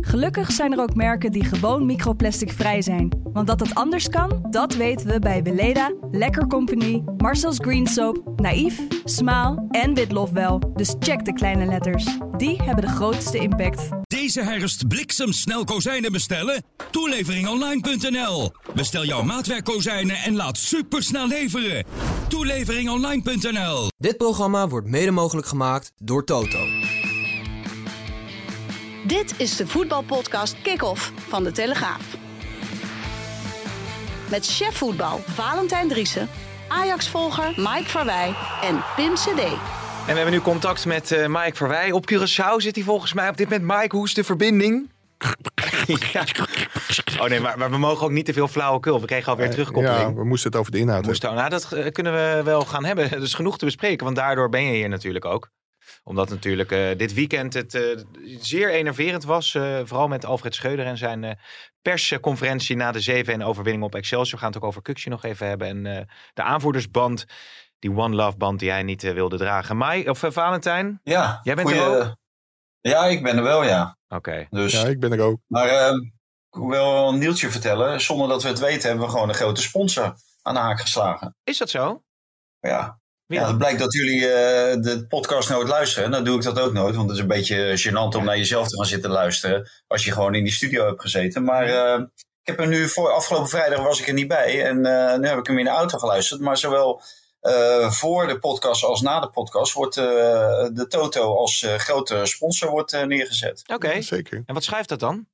Gelukkig zijn er ook merken die gewoon microplasticvrij zijn. Want dat het anders kan, dat weten we bij Weleda, Lekker Company, Marcel's Green Soap, Naïef, Smaal en Witlof wel. Dus check de kleine letters. Die hebben de grootste impact. Deze herfst bliksemsnel kozijnen bestellen? Toeleveringonline.nl. Bestel jouw maatwerkkozijnen en laat supersnel leveren. Toeleveringonline.nl. Dit programma wordt mede mogelijk gemaakt door Toto. Dit is de voetbalpodcast Kick-Off van De Telegraaf. Met chef voetbal Valentijn Driessen, Ajax-volger Mike Verwij en Pim CD. En we hebben nu contact met uh, Mike Verwij. Op Curaçao zit hij volgens mij op dit moment. Mike, hoe is de verbinding? ja. Oh nee, maar, maar, we mogen ook niet te veel flauwekul. We kregen alweer terugkoppeling. Ja, we moesten het over de inhoud hebben. Nou, dat uh, kunnen we wel gaan hebben. Is genoeg te bespreken, want daardoor ben je hier natuurlijk ook omdat natuurlijk uh, dit weekend het uh, zeer enerverend was. Uh, vooral met Alfred Scheuder en zijn persconferentie na de 7-1-overwinning op Excelsior. We gaan het ook over Kuksje nog even hebben. En de aanvoerdersband, die One Love band die hij niet wilde dragen. Mai, of Valentijn? Ja. Jij bent goeie... er ook? Ja, ik ben er wel, ja. Oké. Dus, ja, ik ben er ook. Maar ehm, ik wil een nieuwtje vertellen. Zonder dat we het weten hebben we gewoon een grote sponsor aan de haak geslagen. Is dat zo? Ja. Ja, het blijkt dat jullie uh, de podcast nooit luisteren. Dan doe ik dat ook nooit, want het is een beetje gênant om naar jezelf te gaan zitten luisteren. Als je gewoon in die studio hebt gezeten. Maar uh, ik heb er nu voor afgelopen vrijdag was ik er niet bij. En uh, nu heb ik hem in de auto geluisterd. Maar zowel voor de podcast als na de podcast wordt de Toto als grote sponsor wordt, neergezet. Oké, okay. zeker. En wat schrijft dat dan?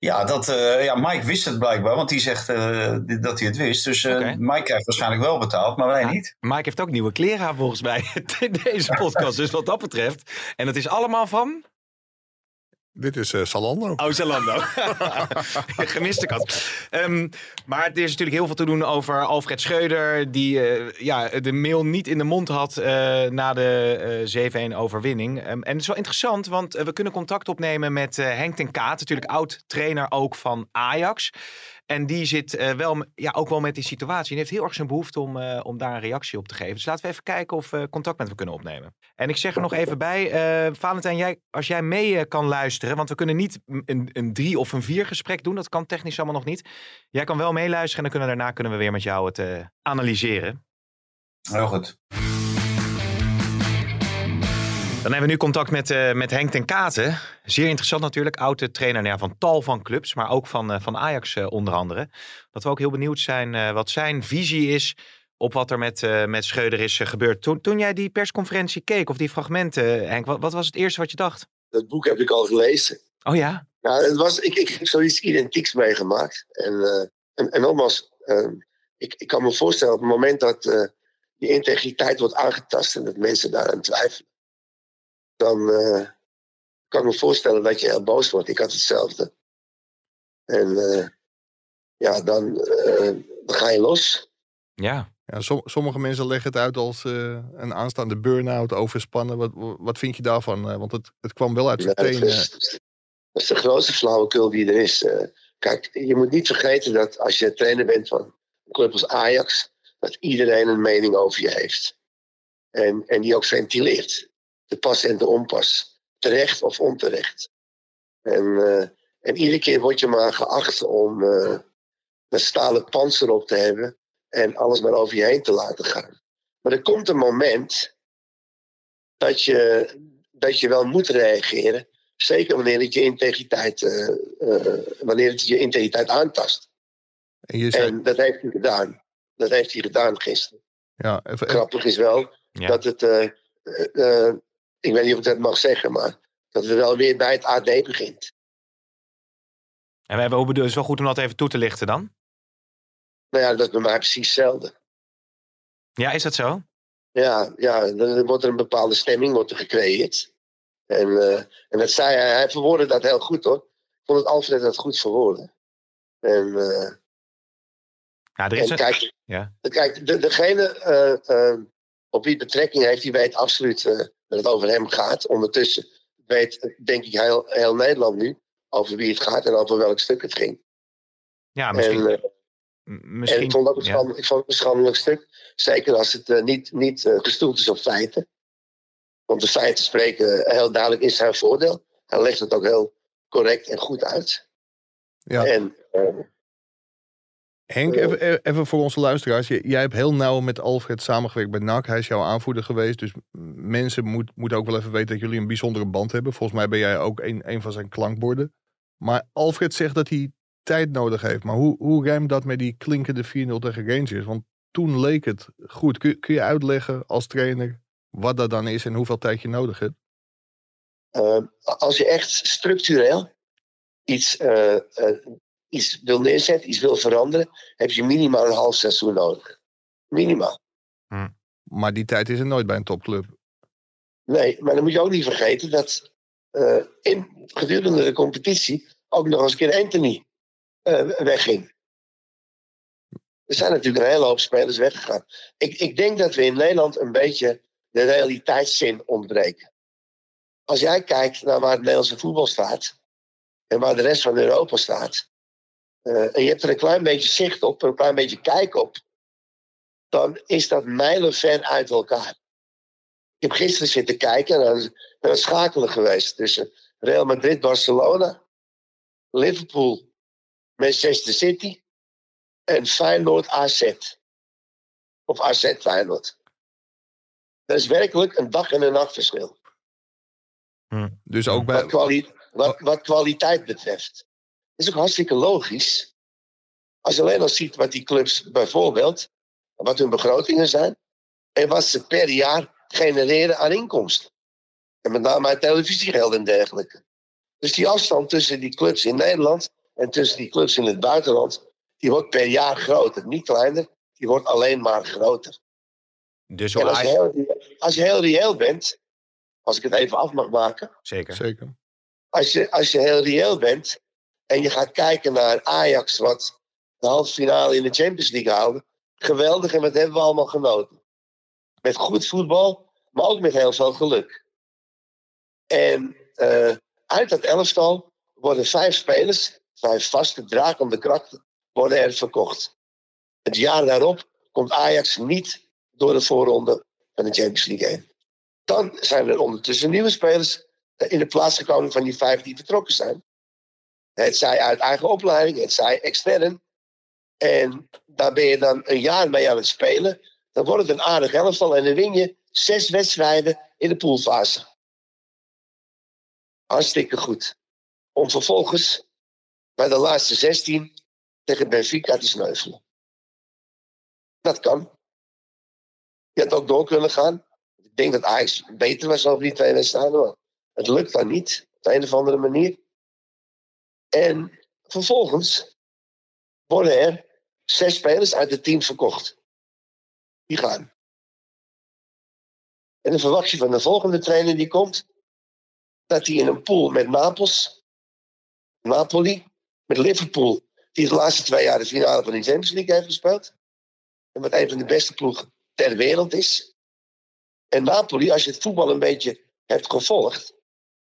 Ja, dat, uh, ja, Mike wist het blijkbaar, want die zegt uh, dat hij het wist. Dus uh, okay. Mike krijgt waarschijnlijk wel betaald, maar wij ja, niet. Mike heeft ook nieuwe kleren aan volgens mij in deze podcast. dus wat dat betreft. En het is allemaal van... Dit is uh, Salando. Oh, Salando. Gemiste kat. Um, maar er is natuurlijk heel veel te doen over Alfred Schreuder. Die uh, ja, de mail niet in de mond had uh, na de 7-1 overwinning. Um, en het is wel interessant, want we kunnen contact opnemen met Henk ten Kaat. Natuurlijk oud trainer ook van Ajax. En die zit uh, wel, ja, ook wel met die situatie. En heeft heel erg zijn behoefte om, uh, om daar een reactie op te geven. Dus laten we even kijken of we contact met hem kunnen opnemen. En ik zeg er nog even bij, Valentijn, jij, als jij mee kan luisteren, want we kunnen niet een, een drie of een vier gesprek doen. Dat kan technisch allemaal nog niet. Jij kan wel meeluisteren en dan kunnen daarna kunnen we weer met jou het analyseren. Heel goed. Dan hebben we nu contact met, uh, met Henk ten Katen. Zeer interessant natuurlijk. Oude trainer nou ja, van tal van clubs. Maar ook van, uh, van Ajax uh, onder andere. Dat we ook heel benieuwd zijn wat zijn visie is op wat er met, met Schreuder is gebeurd. Toen, toen jij die persconferentie keek of die fragmenten, Henk. Wat, wat was het eerste wat je dacht? Dat boek heb ik al gelezen. Oh ja? Nou, het was, ik, ik heb zoiets identieks meegemaakt. En, en, en nogmaals, ik, ik kan me voorstellen op het moment dat die integriteit wordt aangetast en dat mensen daaraan twijfelen dan uh, kan ik me voorstellen dat je heel boos wordt. Ik had hetzelfde. En uh, ja, dan, uh, dan, ga je los. Ja. ja som, sommige mensen leggen het uit als een aanstaande burn-out, overspannen. Wat, wat vind je daarvan? want het, het kwam wel uit zijn ja, tenen. Dat is, dat is de grootste flauwekul die er is. kijk, je moet niet vergeten dat als je trainer bent van een club als Ajax, dat iedereen een mening over je heeft. En, en die ook ventileert de pas en de onpas. Terecht of onterecht. En, uh, en iedere keer word je maar geacht om uh, een stalen panzer op te hebben en alles maar over je heen te laten gaan. Maar er komt een moment dat je, dat je wel moet reageren. Zeker wanneer het je integriteit, uh, wanneer het je integriteit aantast. En, zei... en, dat heeft hij gedaan. Dat heeft hij gedaan gisteren. Ja, even... Grappig is wel ja. dat het ik weet niet of ik dat mag zeggen, maar dat het wel weer bij het AD begint. En we hebben, het is wel goed om dat even toe te lichten dan? Nou ja, dat is bij mij precies hetzelfde. Ja, is dat zo? Ja, ja dan wordt er een bepaalde stemming wordt er gecreëerd. En, uh, en dat zei hij, hij verwoordde dat heel goed hoor. Ik vond het Alfred dat goed verwoorden. En, uh, ja, er is en kijk, een... ja. kijk de, degene uh, op wie betrekking heeft, die weet absoluut dat het over hem gaat. Ondertussen weet denk ik heel, heel Nederland nu over wie het gaat en over welk stuk het ging. Ja, misschien. En, uh, misschien en ik vond dat een, ja. ik vond het een schandelijk stuk. Zeker als het uh, niet, niet uh, gestoeld is op feiten. Want de feiten spreken heel duidelijk in zijn voordeel. Hij legt het ook heel correct en goed uit. Ja. En, Henk, even, even, voor onze luisteraars. Jij hebt heel nauw met Alfred samengewerkt bij NAC. Hij is jouw aanvoerder geweest. Dus mensen moeten moet ook wel even weten dat jullie een bijzondere band hebben. Volgens mij ben jij ook een, een van zijn klankborden. Maar Alfred zegt dat hij tijd nodig heeft. Maar hoe, hoe rijmt dat met die klinkende 4-0 tegen Rangers? Want toen leek het goed. Kun, kun, je uitleggen als trainer wat dat dan is en hoeveel tijd je nodig hebt? Uh, als je echt structureel iets, uh, uh, iets wil neerzetten, iets wil veranderen, heb je minimaal een half seizoen nodig. Minimaal. Hm. Maar die tijd is er nooit bij een topclub. Nee, maar dan moet je ook niet vergeten dat in, gedurende de competitie ook nog eens een keer Anthony wegging. Er zijn natuurlijk een hele hoop spelers weggegaan. Ik, ik denk dat we in Nederland een beetje de realiteitszin ontbreken. Als jij kijkt naar waar het Nederlandse voetbal staat en waar de rest van Europa staat, uh, en je hebt er een klein beetje zicht op, een klein beetje kijk op, dan is dat mijlenver uit elkaar. Ik heb gisteren zitten kijken naar een schakelen geweest tussen Real Madrid, Barcelona, Liverpool, Manchester City en Feyenoord AZ. Of AZ Feyenoord. Dat is werkelijk een dag en een nacht verschil. Hm. Dus ook bij... Wat, kwali wat, wat, kwaliteit betreft. Dat is ook hartstikke logisch. Als je alleen al ziet wat die clubs bijvoorbeeld, wat hun begrotingen zijn, en wat ze per jaar genereren aan inkomsten. En met name uit televisiegeld en dergelijke. Dus die afstand tussen die clubs in Nederland en tussen die clubs in het buitenland, die wordt per jaar groter. Niet kleiner, die wordt alleen maar groter. Dus en als, je heel, als je heel reëel bent, als ik het even af mag maken. Zeker. Zeker. Als je, als je heel reëel bent en je gaat kijken naar Ajax, wat de halve finale in de Champions League houden. Geweldig en wat hebben we allemaal genoten. Met goed voetbal, maar ook met heel veel geluk. En uh, uit dat elftal worden vijf spelers, vijf vaste dragende krachten, worden er verkocht. Het jaar daarop komt Ajax niet door de voorronde van de Champions League heen. Dan zijn er ondertussen nieuwe spelers in de plaats gekomen van die vijf die vertrokken zijn. Het zij uit eigen opleiding, het zij extern. En daar ben je dan een jaar mee aan het spelen. Dan wordt het een aardig elftal en dan win je zes wedstrijden in de poolfase. Hartstikke goed. Om vervolgens bij de laatste 16 tegen Benfica te sneuvelen. Dat kan. Je had ook door kunnen gaan. Ik denk dat Ajax beter was over die twee wedstrijden. Maar het lukt dan niet. Op de een of andere manier. En vervolgens worden er zes spelers uit het team verkocht. Die gaan. En dan verwacht je van de volgende trainer die komt. Dat hij in een pool met Napels. Napoli. Met Liverpool. Die de laatste twee jaar de finale van de Champions League heeft gespeeld. En wat een van de beste ploegen ter wereld is. En Napoli, als je het voetbal een beetje hebt gevolgd,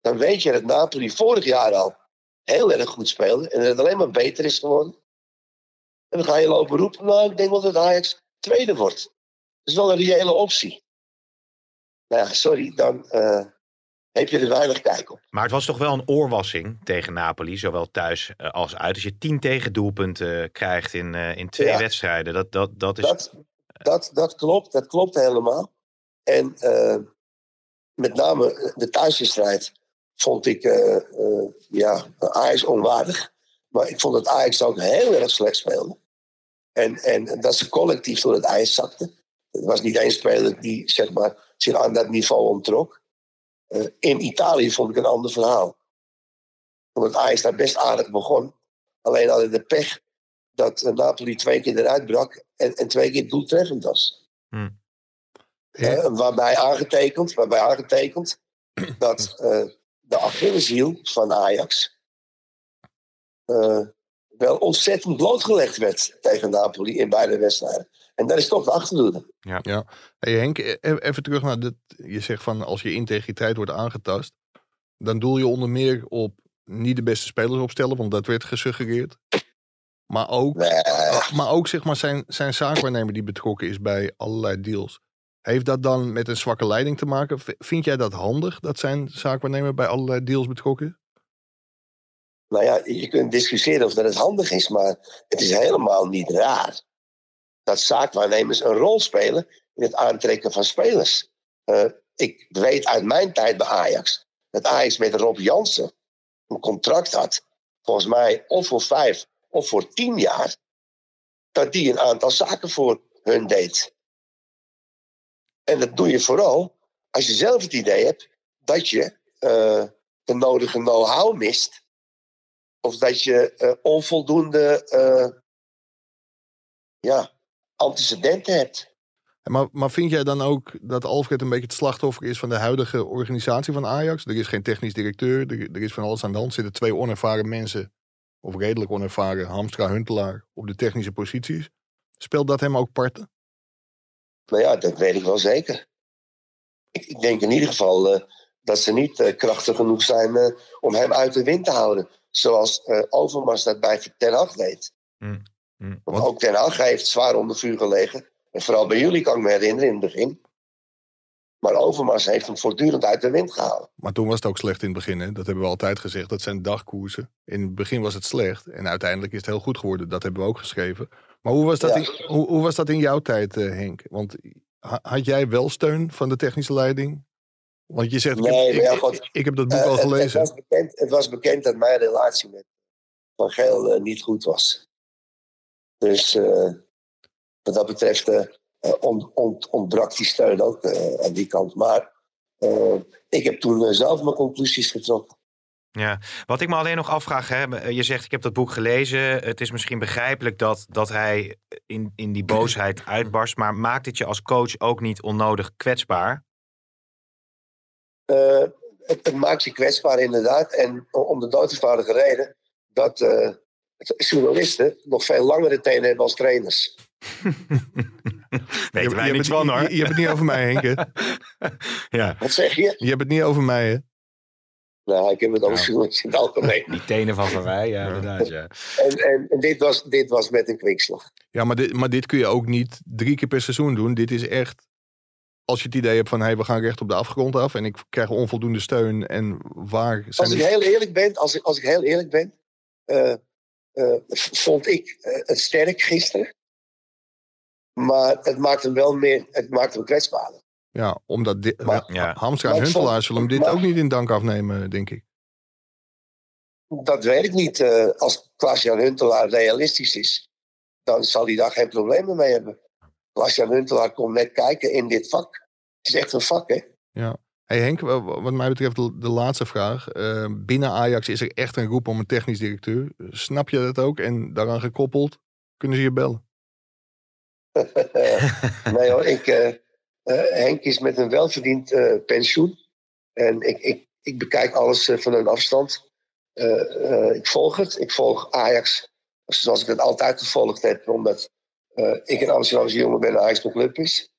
dan weet je dat Napoli vorig jaar al heel erg goed speelde en dat het alleen maar beter is geworden. En dan ga je lopen roepen, nou, ik denk wel dat Ajax tweede wordt. Dat is wel een reële optie. Nou ja, sorry, dan uh, heb je er weinig kijk op. Maar het was toch wel een oorwassing tegen Napoli, zowel thuis uh, als uit. Als je tien tegendoelpunten uh, krijgt in, in twee ja. wedstrijden, dat, dat, dat is... Dat, dat, dat klopt, dat klopt helemaal. En uh, met name de thuiswedstrijd vond ik uh, uh, ja, Ajax onwaardig. Maar ik vond dat Ajax ook heel erg slecht speelde. En, en dat ze collectief door het ijs zakten. Het was niet één speler die zeg maar, zich aan dat niveau ontrok. in Italië vond ik een ander verhaal. Omdat Ajax daar best aardig begon. Alleen hadden de pech dat Napoli twee keer eruit brak en, en twee keer doeltreffend was. Hmm. Ja. Waarbij, aangetekend, waarbij aangetekend dat de Achilleshiel van Ajax uh, wel ontzettend blootgelegd werd tegen Napoli in beide wedstrijden. En dat is toch de achterdoede. Ja, ja. Hey Henk, even terug naar dit. Je zegt van als je integriteit wordt aangetast. dan doel je onder meer op niet de beste spelers opstellen, want dat werd gesuggereerd. Maar ook, maar ook zeg maar zijn, zijn zaakwaarnemer die betrokken is bij allerlei deals. Heeft dat dan met een zwakke leiding te maken? Vind jij dat handig dat zijn zaakwaarnemer bij allerlei deals betrokken? Nou ja, je kunt discussiëren of dat het handig is, maar het is helemaal niet raar dat zaakwaarnemers een rol spelen in het aantrekken van spelers. Uh, ik weet uit mijn tijd bij Ajax dat Ajax met Rob Jansen een contract had, volgens mij of voor vijf of voor tien jaar, dat die een aantal zaken voor hun deed. En dat doe je vooral als je zelf het idee hebt dat je uh, de nodige know-how mist. Of dat je uh, onvoldoende uh, ja, antecedenten hebt. Maar, maar vind jij dan ook dat Alfred een beetje het slachtoffer is van de huidige organisatie van Ajax? Er is geen technisch directeur, er, er is van alles aan de hand. Zitten twee onervaren mensen, of redelijk onervaren, Hamstra Huntelaar, op de technische posities. Speelt dat hem ook parten? Nou ja, dat weet ik wel zeker. Ik, ik denk in ieder geval uh, dat ze niet uh, krachtig genoeg zijn uh, om hem uit de wind te houden. Zoals Overmars dat bij Ten Hag deed. Mm. Mm. Want ook Ten Hag heeft zwaar onder vuur gelegen. En vooral bij jullie kan ik me herinneren in het begin. Maar Overmars heeft hem voortdurend uit de wind gehaald. Maar toen was het ook slecht in het begin. Hè? Dat hebben we altijd gezegd. Dat zijn dagkoersen. In het begin was het slecht. En uiteindelijk is het heel goed geworden. Dat hebben we ook geschreven. Maar hoe was dat, in, hoe, hoe, was dat in jouw tijd, uh, Henk? Want had jij wel steun van de technische leiding? Want je zegt, nee, ik, heb, ja, ik, ik, heb dat boek uh, al gelezen. Het, het, was bekend, het, was bekend, dat mijn relatie met Van Geel uh, niet goed was. Dus wat dat betreft ont, ont, ontbrak die steun ook aan die kant. Maar ik heb toen zelf mijn conclusies getrokken. Ja, wat ik me alleen nog afvraag, hè, je zegt ik heb dat boek gelezen. Het is misschien begrijpelijk dat, dat hij in, in die boosheid uitbarst, maar maakt het je als coach ook niet onnodig kwetsbaar? Uh, het, het, maakt je kwetsbaar inderdaad. En om de doodvoudige reden dat uh, journalisten nog veel langere tenen hebben als trainers. Weten wij niks van hoor. Je, je, hebt het niet over mij, Henk. ja. Wat zeg je? Je hebt het niet over mij, hè? Nou, ik heb het over nou, in het algemeen. Die tenen van Van Wij, ja, inderdaad. Ja. En, en, en, dit, was, dit was met een kwikslag. Ja, maar dit, maar dit kun je ook niet drie keer per seizoen doen. Dit is echt, als je het idee hebt van, hey, we gaan recht op de afgrond af en ik krijg onvoldoende steun en waar zijn Als ik heel eerlijk ben, als ik, als ik heel eerlijk ben, uh, uh, vond ik uh, het sterk gisteren. Maar het maakt hem wel meer, het maakt hem kwetsbaarder. Ja, omdat dit, maar, ja. Hamstra en Huntelaar zullen hem dit ook niet in dank afnemen, denk ik. Dat weet ik niet. Uh, als Klaas-Jan Huntelaar realistisch is, dan zal hij daar geen problemen mee hebben. Klaas-Jan Huntelaar komt net kijken in dit vak. Het is echt een vak, hè? Ja. Hey Henk, wat mij betreft de, de laatste vraag. Uh, binnen Ajax is er echt een roep om een technisch directeur. Snap je dat ook? En daaraan gekoppeld, kunnen ze je bellen? nee hoor, ik, uh, Henk is met een welverdiend uh, pensioen. En ik, ik, ik bekijk alles uh, van een afstand. ik volg het. Ik volg Ajax zoals ik het altijd gevolgd heb. Omdat ik een Amsterdamse jongen ben en Ajax mijn club is.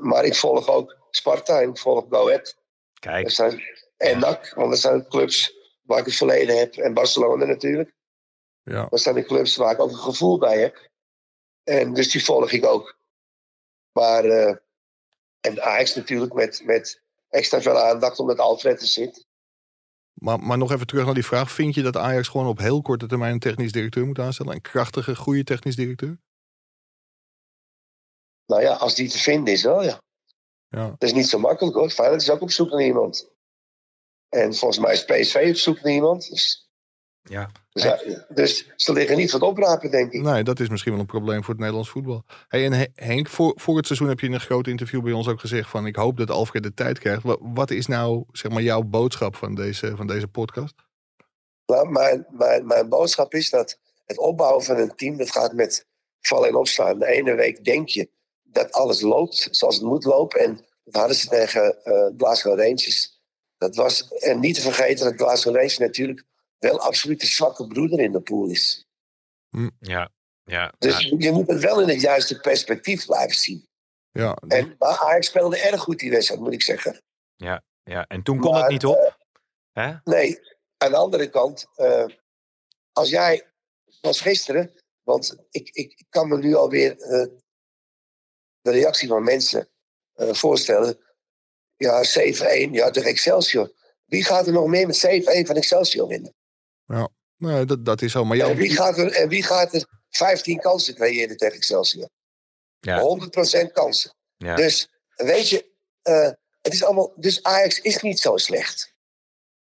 maar ik volg ook Sparta en ik volg Go Ahead. Kijk. Zijn, en NAC, want dat zijn clubs waar ik het verleden heb. En Barcelona natuurlijk. Ja. Dat zijn de clubs waar ik ook een gevoel bij heb. En dus die volg ik ook. Maar en Ajax natuurlijk met, met extra veel aandacht omdat Alfred er zit. Maar, maar nog even terug naar die vraag. Vind je dat Ajax gewoon op heel korte termijn een technisch directeur moet aanstellen? Een krachtige, goede technisch directeur? Nou ja, als die te vinden is wel, ja. ja. Dat is niet zo makkelijk hoor. Feyenoord is ook op zoek naar iemand. En volgens mij is PSV op zoek naar iemand. Dus ja. Dus, dus, ze liggen niet van het oprapen, denk ik. Nee, dat is misschien wel een probleem voor het Nederlands voetbal. Hey, en Henk, voor, voor het seizoen heb je in een groot interview bij ons ook gezegd van ik hoop dat Alfred de tijd krijgt. Wat, wat is nou zeg maar jouw boodschap van deze, van deze podcast? Nou, mijn, mijn, mijn boodschap is dat het opbouwen van een team, dat gaat met vallen en opstaan. De ene week denk je dat alles loopt zoals het moet lopen. En dat hadden ze tegen uh, Glasgow Rangers. Dat was, en niet te vergeten dat Glasgow Rangers natuurlijk wel absoluut de zwakke broeder in de pool is. Hm. Ja, ja. Dus je moet het wel in het juiste perspectief blijven zien. Ja. En, maar Ajax speelde erg goed die wedstrijd, moet ik zeggen. Ja, ja. en toen kon het niet op? Nee, aan de andere kant, uh, als jij, was gisteren, want ik, ik kan me nu alweer uh, de reactie van mensen uh, voorstellen. Ja, 7-1, ja, tegen Excelsior. Wie gaat er nog meer met 7-1 van Excelsior winnen? Ja, nee, dat, dat is zo. Maar en, wie gaat er, en wie gaat er 15 kansen creëren tegen Excelsior? Ja. 100% kansen. Ja. Dus weet je, uh, het is allemaal, dus Ajax is niet zo slecht.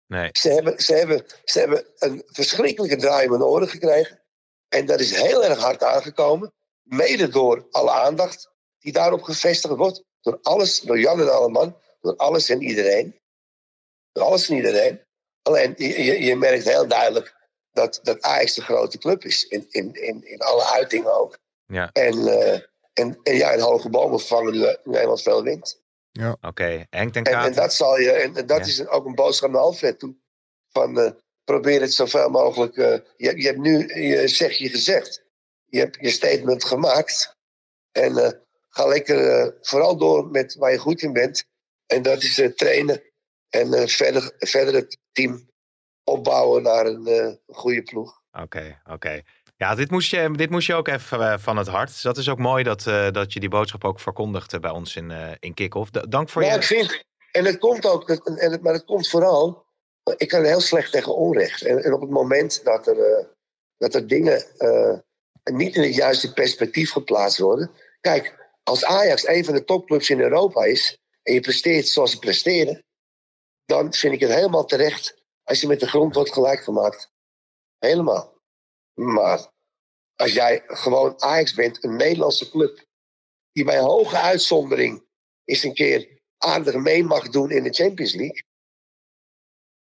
Nee. Ze, hebben, ze, hebben, ze hebben een verschrikkelijke draai in hun oren gekregen. En dat is heel erg hard aangekomen. Mede door alle aandacht die daarop gevestigd wordt. Door alles, door Jan en Alleman. Door alles en iedereen. Door alles en iedereen. Alleen, je, je merkt heel duidelijk dat, dat Ajax de grote club is. In, in, in, in alle uitingen ook. Ja. En, uh, en, en ja, in hoge bomen vangen nu, nu eenmaal veel wind. Ja. Oké, okay. Henk en, en, dat zal je, en, en dat ja. is ook een boodschap naar Alfred toe. Van uh, probeer het zoveel mogelijk. Uh, je, je hebt nu je zeg je gezegd. Je hebt je statement gemaakt. En uh, ga lekker vooral door met waar je goed in bent. En dat is trainen. En verder, verder het team opbouwen naar een goede ploeg. Oké, okay, oké. Okay. Ja, dit moest, je, dit moest je ook even uh, van het hart. Dus dat is ook mooi dat, uh, dat je die boodschap ook verkondigt bij ons in, in Kick-Off. Dank voor ja, je... ik vind, en het komt ook, en het, maar het komt vooral... Ik kan heel slecht tegen onrecht. En, en op het moment dat er, dat er dingen niet in het juiste perspectief geplaatst worden... Kijk, als Ajax een van de topclubs in Europa is... en je presteert zoals ze presteren... dan vind ik het helemaal terecht als je met de grond wordt gelijk gemaakt. Helemaal. Maar als jij gewoon Ajax bent, een Nederlandse club, die bij hoge uitzondering eens een keer aardig mee mag doen in de Champions League.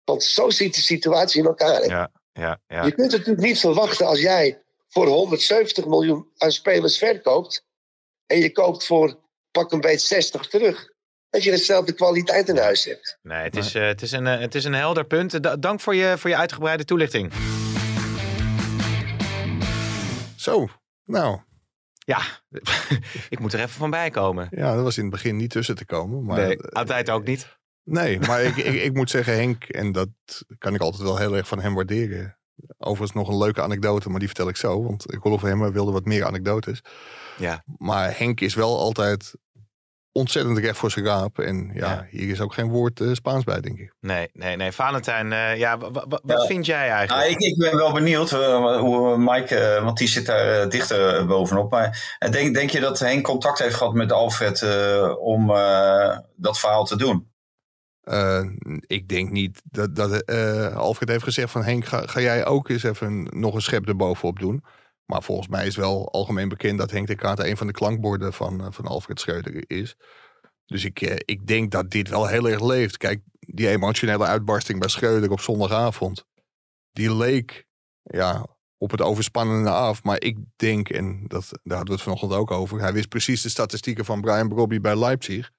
Want zo ziet de situatie in elkaar. Ja, ja, ja. Je kunt het natuurlijk niet verwachten als jij voor 170 miljoen aan spelers verkoopt. En je koopt voor pak een beetje 60 terug. Dat je dezelfde kwaliteit in huis hebt. Nee, het is, uh, het is, een, uh, het is een helder punt. Dank voor je, voor je uitgebreide toelichting. Zo, nou. Ja, ik moet er even van bij komen. Ja, dat was in het begin niet tussen te komen. Maar, nee, altijd ook niet. Nee, maar ik, ik, ik moet zeggen, Henk, en dat kan ik altijd wel heel erg van hem waarderen. Overigens nog een leuke anekdote, maar die vertel ik zo. Want ik geloof hem wilde wat meer anekdotes. Ja. Maar Henk is wel altijd ontzettend recht voor zijn raap. En ja, ja, hier is ook geen woord uh, Spaans bij, denk ik. Nee, nee, nee. Valentijn, uh, ja, wat ja. vind jij eigenlijk? Ah, ik, ik, ben wel benieuwd uh, hoe Mike, want die zit daar dichter bovenop. Maar denk, denk je dat Henk contact heeft gehad met Alfred om dat verhaal te doen? ik denk niet dat, dat Alfred heeft gezegd van Henk, ga, ga jij ook eens even nog een schep erbovenop doen. Maar volgens mij is wel algemeen bekend dat Henk de Kater een van de klankborden van, van Alfred Schreuder is. Dus ik, ik denk dat dit wel heel erg leeft. Kijk, die emotionele uitbarsting bij Schreuder op zondagavond. Die leek ja, op het overspannende af. Maar ik denk, en dat, daar hadden we het vanochtend ook over. Hij wist precies de statistieken van Brian Brobby bij Leipzig.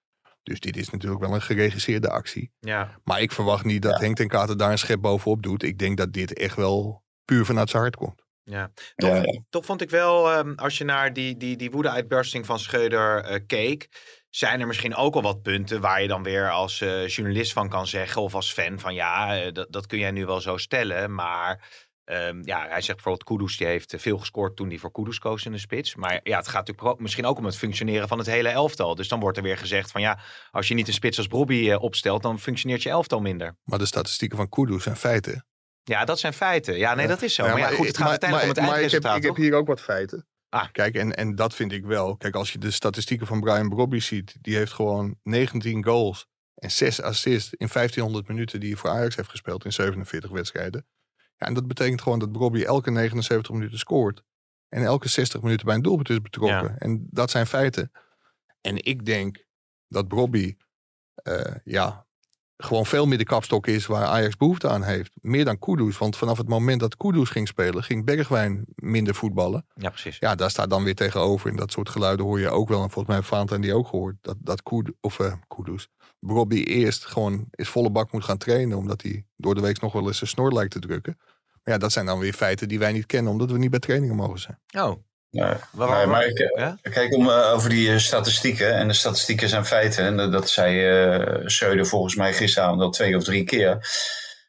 Dus dit is natuurlijk wel een geregisseerde actie. Ja. Maar ik verwacht niet dat ja. Henk ten Kater daar een schep bovenop doet. Ik denk dat dit echt wel puur vanuit zijn hart komt. Ja, toch, ja, ja. toch vond ik wel, um, als je naar die, die, die woede-uitbarsting van Schreuder uh, keek, zijn er misschien ook al wat punten waar je dan weer als uh, journalist van kan zeggen of als fan van ja, uh, dat, dat kun jij nu wel zo stellen, maar um, ja, hij zegt bijvoorbeeld Kudus, die heeft veel gescoord toen hij voor Kudus koos in de spits, maar ja, het gaat natuurlijk misschien ook om het functioneren van het hele elftal, dus dan wordt er weer gezegd van ja, als je niet een spits als Brobby opstelt, dan functioneert je elftal minder. Maar de statistieken van Kudus zijn feiten. Ja, dat zijn feiten. Ja, nee, dat is zo. Ja, maar, ja, goed, het gaat maar, uiteindelijk maar, om het eindresultaat, ik heb, ik heb hier ook wat feiten. Ah. Kijk, en, en dat vind ik wel. Kijk, als je de statistieken van Brian Brobby ziet, die heeft gewoon 19 goals en 6 assists in 1500 minuten die hij voor Ajax heeft gespeeld in 47 wedstrijden. Ja, en dat betekent gewoon dat Brobby elke 79 minuten scoort. En elke 60 minuten bij een doelpunt is betrokken. Ja. En dat zijn feiten. En ik denk dat Brobby, uh, ja, gewoon veel meer de kapstok is waar Ajax behoefte aan heeft. Meer dan Kudus. Want vanaf het moment dat Kudus ging spelen, ging Bergwijn minder voetballen. Ja, precies. Ja, daar staat dan weer tegenover. En dat soort geluiden hoor je ook wel. En volgens mij heeft Valentijn die ook gehoord. Dat, dat Kudus, of uh, Kudus, Bobby eerst gewoon is volle bak moet gaan trainen. Omdat hij door de week nog wel eens zijn snor lijkt te drukken. Maar ja, dat zijn dan weer feiten die wij niet kennen. Omdat we niet bij trainingen mogen zijn. Oh, Nee, nee, maar ik, ja? kijk om, uh, over die uh, statistieken. En de statistieken zijn feiten. En dat zei uh, Söder volgens mij gisteravond al twee of drie keer.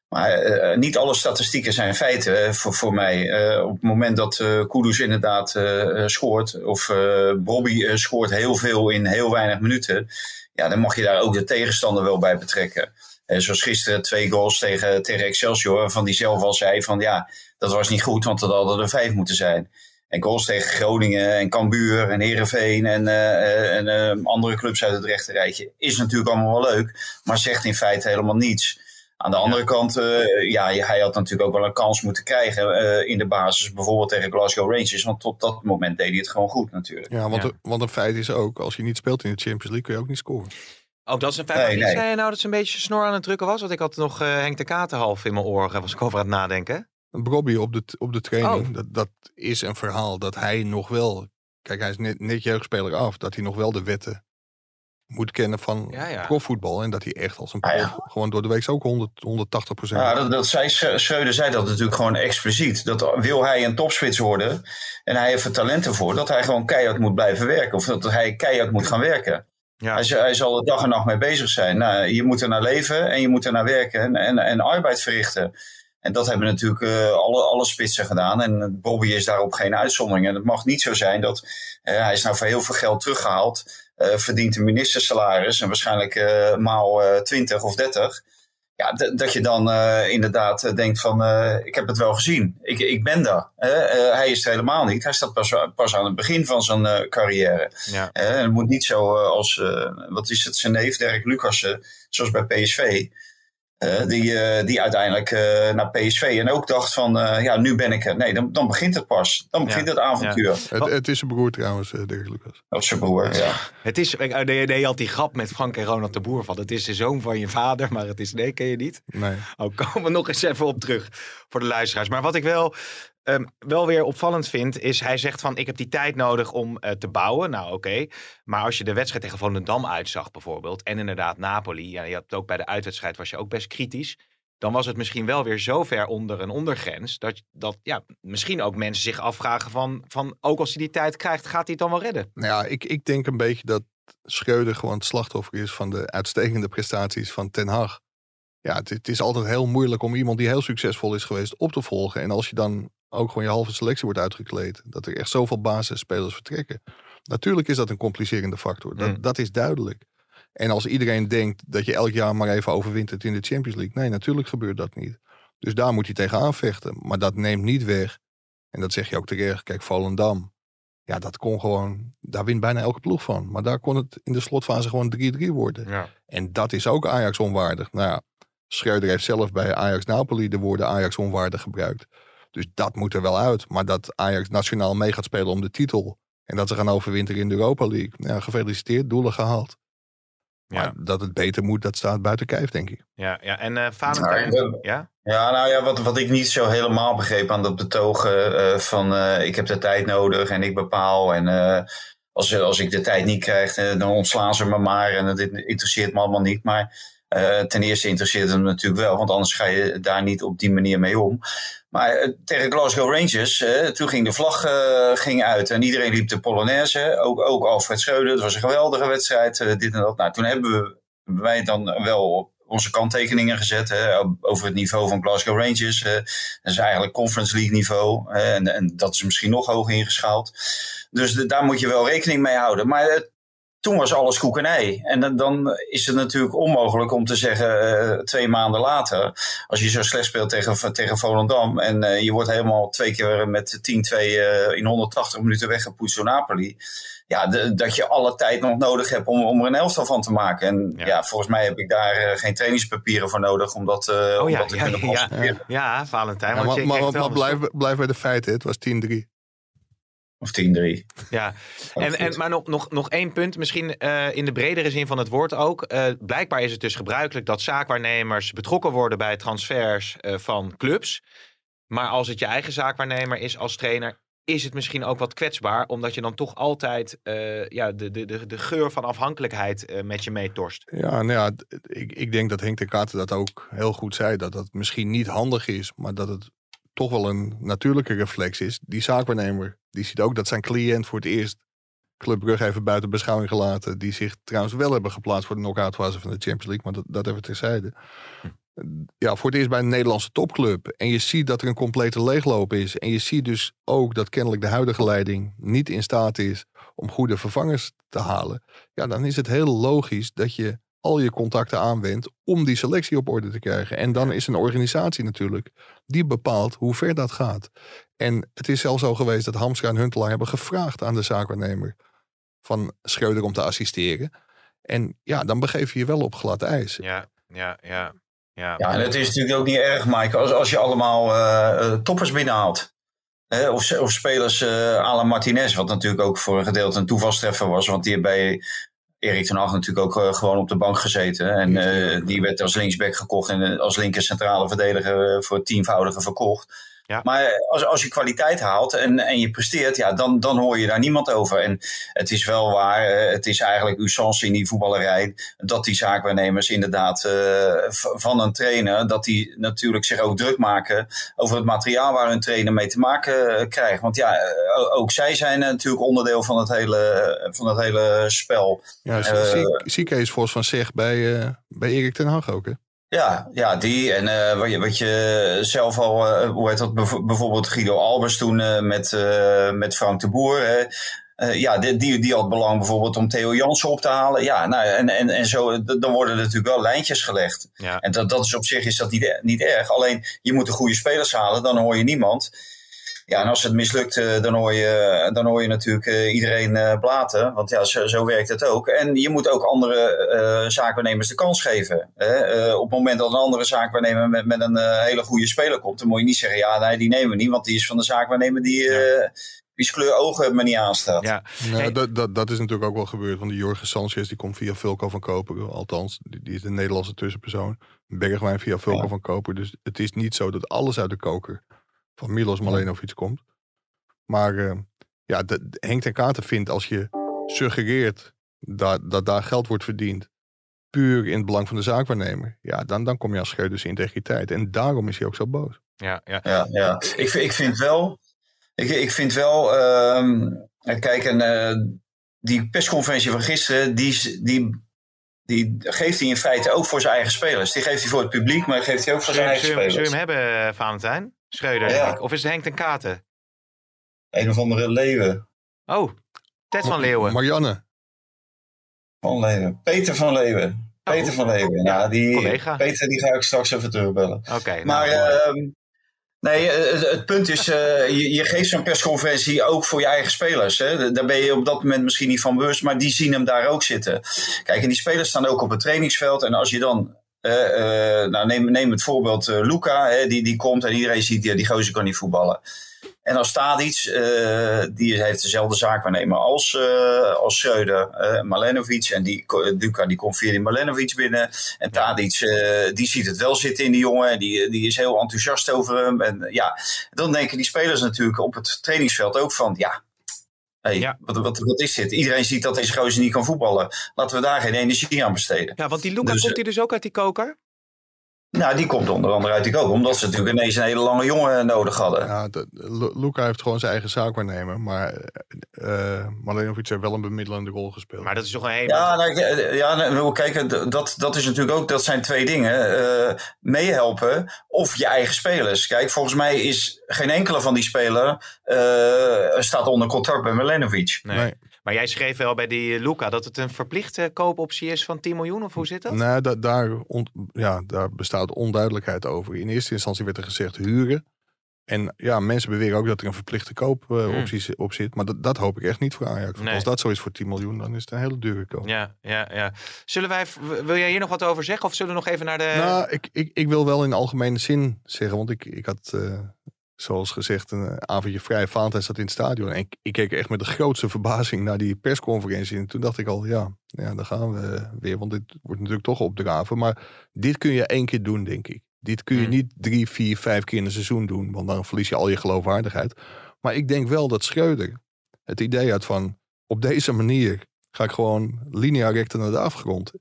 Maar niet alle statistieken zijn feiten voor, voor mij. op het moment dat uh, Kudus inderdaad scoort, of Bobby scoort heel veel in heel weinig minuten, ja, dan mag je daar ook de tegenstander wel bij betrekken. zoals gisteren twee goals tegen, tegen Excelsior, waarvan die zelf al zei van ja, dat was niet goed, want dat hadden er vijf moeten zijn. En goals tegen Groningen en Cambuur en Herenveen en, uh, en uh, andere clubs uit het rechterrijtje is natuurlijk allemaal wel leuk, maar zegt in feite helemaal niets. Aan de andere kant, uh, ja, hij had natuurlijk ook wel een kans moeten krijgen in de basis, bijvoorbeeld tegen Glasgow Rangers, want tot dat moment deed hij het gewoon goed natuurlijk. Ja, want, ja. want een feit is ook, als je niet speelt in de Champions League kun je ook niet scoren. Ook dat is een feit. Nee, nee. zei je nou dat ze een beetje snor aan het drukken was? Want ik had nog Henk de Kater half in mijn oren, was ik over aan het nadenken. Bobby op de, op de training, oh. dat, dat is een verhaal dat hij nog wel, kijk hij is net, net jeugdspeler af, dat hij nog wel de wetten moet kennen van ja, ja. profvoetbal. En dat hij echt als een prof ah, gewoon door de week ook 100, 180 procent. Ja, dat, dat zei, Schreuder zei dat natuurlijk gewoon expliciet. Dat wil hij een topspits worden en hij heeft er talenten voor, dat hij gewoon keihard moet blijven werken. Of dat hij keihard moet gaan werken. Ja. Hij, hij, zal er dag en nacht mee bezig zijn. Nou, je moet er naar leven en je moet er naar werken en, en, en arbeid verrichten. En dat hebben natuurlijk uh, alle, alle spitsen gedaan. En Bobby is daarop geen uitzondering. En het mag niet zo zijn dat uh, hij is nou voor heel veel geld teruggehaald. Uh, verdient een ministersalaris en waarschijnlijk maal 20 of 30. Ja, dat je dan inderdaad denkt van ik heb het wel gezien. Ik, ik ben daar. hij is er helemaal niet. Hij staat pas, pas aan het begin van zijn carrière. Ja. het moet niet zo als, wat is het, zijn neef Dirk Lucassen, zoals bij PSV uh, die, uh, die uiteindelijk uh, naar PSV en ook dacht van, ja, nu ben ik er. Nee, dan, dan begint het pas. Dan begint het avontuur. Ja. Het, het, is zijn broer trouwens, Dirk Lucas. Dat is zijn broer, ja. Het is, nee, je had die grap met Frank en Ronald de Boer van, het is de zoon van je vader, maar het is, nee, ken je niet? Nee. Oh, komen we nog eens even op terug voor de luisteraars. Maar wat ik wel um, wel weer opvallend vind, is hij zegt van ik heb die tijd nodig om uh, te bouwen. Nou oké, maar als je de wedstrijd tegen Volendam uitzag bijvoorbeeld en inderdaad Napoli, ja, je hebt ook bij de uitwedstrijd was je ook best kritisch. Dan was het misschien wel weer zo ver onder een ondergrens. Dat, dat ja, misschien ook mensen zich afvragen van, van ook als hij die tijd krijgt, gaat hij het dan wel redden? Nou ik, ik denk een beetje dat Schreuder gewoon het slachtoffer is van de uitstekende prestaties van Ten Hag. Ja, het, het, is altijd heel moeilijk om iemand die heel succesvol is geweest op te volgen. En als je dan ook gewoon je halve selectie wordt uitgekleed. Dat er echt zoveel basisspelers vertrekken. Natuurlijk is dat een complicerende factor. Dat, mm. dat is duidelijk. En als iedereen denkt dat je elk jaar maar even overwintert in de Champions League. Nee, natuurlijk gebeurt dat niet. Dus daar moet je tegenaan vechten. Maar dat neemt niet weg. En dat zeg je ook terecht. Kijk, Volendam. Ja, dat kon gewoon. Daar wint bijna elke ploeg van. Maar daar kon het in de slotfase gewoon 3-3 worden. Ja. En dat is ook Ajax onwaardig. Nou ja, Schreuder heeft zelf bij Ajax Napoli de woorden Ajax onwaardig gebruikt. Dus dat moet er wel uit. Maar dat Ajax nationaal mee gaat spelen om de titel. En dat ze gaan overwinteren in de Europa League. Ja, gefeliciteerd, doelen gehaald. Ja. Maar dat het beter moet, dat staat buiten kijf, denk ik. Ja, ja. en uh, Valentijn, ja, ja? Ja, nou ja, wat, wat ik niet zo helemaal begreep aan dat betogen uh, van uh, ik heb de tijd nodig en ik bepaal. En als, als ik de tijd niet krijg, dan ontslaan ze me maar en het interesseert me allemaal niet. Maar uh, ten eerste interesseert het hem natuurlijk wel, want anders ga je daar niet op die manier mee om. Maar uh, tegen Glasgow Rangers, uh, toen ging de vlag ging uit en iedereen liep de Polonaise. Ook, ook Alfred Schreuder, het was een geweldige wedstrijd, dit en dat. Nou, toen hebben we, wij dan wel onze kanttekeningen gezet hè, over het niveau van Glasgow Rangers. dat is eigenlijk Conference League niveau en, en, dat is misschien nog hoger ingeschaald. Dus daar moet je wel rekening mee houden. Maar toen was alles koek en ei. En dan, dan is het natuurlijk onmogelijk om te zeggen uh, twee maanden later, als je zo slecht speelt tegen, tegen Volendam en uh, je wordt helemaal twee keer met 10-2 uh, in 180 minuten weggepoetst door Napoli. Ja, de, dat je alle tijd nog nodig hebt om, om er een elftal van te maken. En ja, ja volgens mij heb ik daar geen trainingspapieren voor nodig om dat, uh, oh, ja, om dat te ja, kunnen ja, ja, ja, Valentijn. Ja, maar, maar, maar blijf, blijf bij de feiten, het was 10-3. Of 10-3. Ja, en, en, maar nog, nog, nog één punt, misschien uh, in de bredere zin van het woord ook. Uh, blijkbaar is het dus gebruikelijk dat zaakwaarnemers betrokken worden bij transfers uh, van clubs. Maar als het je eigen zaakwaarnemer is als trainer, is het misschien ook wat kwetsbaar. Omdat je dan toch altijd ja, de, de, de, de geur van afhankelijkheid met je meetorst. Ja, nou ja, ik, ik denk dat Henk de Kater dat ook heel goed zei. Dat dat misschien niet handig is, maar dat het toch wel een natuurlijke reflex is. Die zaakwaarnemer, die ziet ook dat zijn cliënt voor het eerst Club Brugge even buiten beschouwing gelaten. Die zich trouwens wel hebben geplaatst voor de knock-out fase van de Champions League. Maar dat, dat even terzijde. ja, voor het eerst bij een Nederlandse topclub. En je ziet dat er een complete leegloop is. En je ziet dus ook dat kennelijk de huidige leiding niet in staat is om goede vervangers te halen. Ja, dan is het heel logisch dat je al je contacten aanwendt om die selectie op orde te krijgen. En dan is een organisatie natuurlijk die bepaalt hoe ver dat gaat. En het is zelfs zo geweest dat Hamstra en Huntelaar hebben gevraagd aan de zaakwaarnemer van Schreuder om te assisteren. En ja, dan begeef je je wel op glad ijs. Ja, ja, ja. Ja, ja en het is natuurlijk ook niet erg, Mike, als, als je allemaal uh, toppers binnenhaalt. of, of spelers uh, à la Martinez, wat natuurlijk ook voor een gedeelte een toevalstreffer was. Want die bij Erik ten Hag natuurlijk ook uh, gewoon op de bank gezeten. En uh, die werd als linksback gekocht en als linker centrale verdediger voor tienvoudige verkocht. Ja. Maar als, als je kwaliteit haalt en, en je presteert, ja, dan, dan hoor je daar niemand over. En het is wel waar, het is eigenlijk usance in die voetballerij, dat die zaakwaarnemers inderdaad uh, van een trainer, dat die natuurlijk zich ook druk maken over het materiaal waar een trainer mee te maken uh, krijgt. Want ja, ook zij zijn natuurlijk onderdeel van het hele, van het hele spel. Ja, zie Kees Vos van zich bij, bij Erik ten Hag ook, hè? Ja, ja, die. En uh, wat, je, wat je zelf al, uh, hoe heet dat, bijvoorbeeld Guido Albers toen uh, met, met Frank de Boer. ja, die, die, die had belang bijvoorbeeld om Theo Jansen op te halen. Ja, nou, en, en, en zo, dan worden er natuurlijk wel lijntjes gelegd. Ja. En dat, dat is op zich is dat niet, niet erg. Alleen, je moet de goede spelers halen, dan hoor je niemand. Ja, en als het mislukt, eh, dan hoor je, dan hoor je natuurlijk eh, iedereen eh, blaten. Want ja, zo, zo, werkt het ook. En je moet ook andere uh, zaakwaarnemers de kans geven. Hè? op het moment dat een andere zaakwaarnemer met, met een hele goede speler komt, dan moet je niet zeggen, ja, nee, die nemen we niet. Want die is van de zaakwaarnemer die, ja. wie kleur ogen me niet aanstaat. Ja. Nou, dat, dat, dat is natuurlijk ook wel gebeurd. Want die Jorge Sanchez die komt via Vulko van Koper. Althans, die, die is de Nederlandse tussenpersoon. Bergwijn via Vulko ja. van Koper. Dus het is niet zo dat alles uit de koker van Milos Malenovic komt. Maar uh, ja, de, de Henk ten Katen vindt als je suggereert dat, dat daar geld wordt verdiend puur in het belang van de zaakwaarnemer, ja, dan, dan kom je als Schreuders integriteit. En daarom is hij ook zo boos. Ja, ja. ja, ja. Ik, ik vind wel, ik, ik vind wel, uh, kijk, en, uh, die persconferentie van gisteren, die, die, die geeft hij in feite ook voor zijn eigen spelers. Die geeft hij voor het publiek, maar geeft hij ook voor zijn eigen spelers. Zullen we hem hebben, eh, Valentijn? Schreuder, ja. Of is het Henk ten Katen? Een of andere Leeuwen. Oh, Ted van Leeuwen. Marianne. Van Leeuwen. Peter van Leeuwen. Oh. Peter van Leeuwen. Ja, die, collega. Peter die ga ik straks even terugbellen. Oké. Okay, maar nou, uh, nee, het, het, punt is, uh, je, je, geeft zo'n persconferentie ook voor je eigen spelers. Hè? Daar ben je op dat moment misschien niet van bewust, maar die zien hem daar ook zitten. Kijk, en die spelers staan ook op het trainingsveld. En als je dan nou, neem, neem het voorbeeld uh, Luca, hè, die, die komt en iedereen ziet, die, die gozer kan niet voetballen. En als Tadic, uh, die heeft dezelfde zaak waarnemen als, uh, als Schreuder, uh, Malenovic. En die, Luca die komt via die Malenovic binnen. En Tadic, die ziet het wel zitten in die jongen. Die, die is heel enthousiast over hem. En ja, dan denken die spelers natuurlijk op het trainingsveld ook van, ja, Hey, ja. wat, wat, wat, is dit? Iedereen ziet dat deze gozer niet kan voetballen. Laten we daar geen energie aan besteden. Ja, want die Luca dus, komt hij dus ook uit die koker? Nou, die komt onder andere uit die koker. Omdat ze natuurlijk ineens een hele lange jongen nodig hadden. Ja, de, Luca heeft gewoon zijn eigen zaak waarnemen. Maar uh, Malenovic heeft wel een bemiddelende rol gespeeld. Maar dat is toch een hele... Ja, nou, ja nou, kijken, dat, dat is natuurlijk ook... Dat zijn twee dingen. Uh, meehelpen of je eigen spelers. Kijk, volgens mij is geen enkele van die spelers uh, staat onder contract bij Malenovic. Nee. nee. Maar jij schreef wel bij die Luca dat het een verplichte koopoptie is van 10 miljoen, of hoe zit dat? Nee, da daar, ja, daar bestaat onduidelijkheid over. In eerste instantie werd er gezegd huren. En ja, mensen beweren ook dat er een verplichte koopoptie uh, op zit. Maar dat, dat hoop ik echt niet voor Ajax. Nee. Als dat zo is voor 10 miljoen, dan is het een hele dure koop. Ja, ja, ja. Zullen wij, wil jij hier nog wat over zeggen? Of zullen we nog even naar de... Nou, ik, ik, ik wil wel in algemene zin zeggen. Want ik, ik had uh, zoals gezegd, een avondje vrij. Valentijn zat in het stadion. En ik, ik, keek echt met de grootste verbazing naar die persconferentie. En toen dacht ik al, ja, ja daar gaan we weer. Want dit wordt natuurlijk toch opdraven. Maar dit kun je één keer doen, denk ik. Dit kun je hmm. niet drie, vier, vijf keer in een seizoen doen. Want dan verlies je al je geloofwaardigheid. Maar ik denk wel dat Schreuder het idee had van... op deze manier ga ik gewoon linea recta naar de afgrond.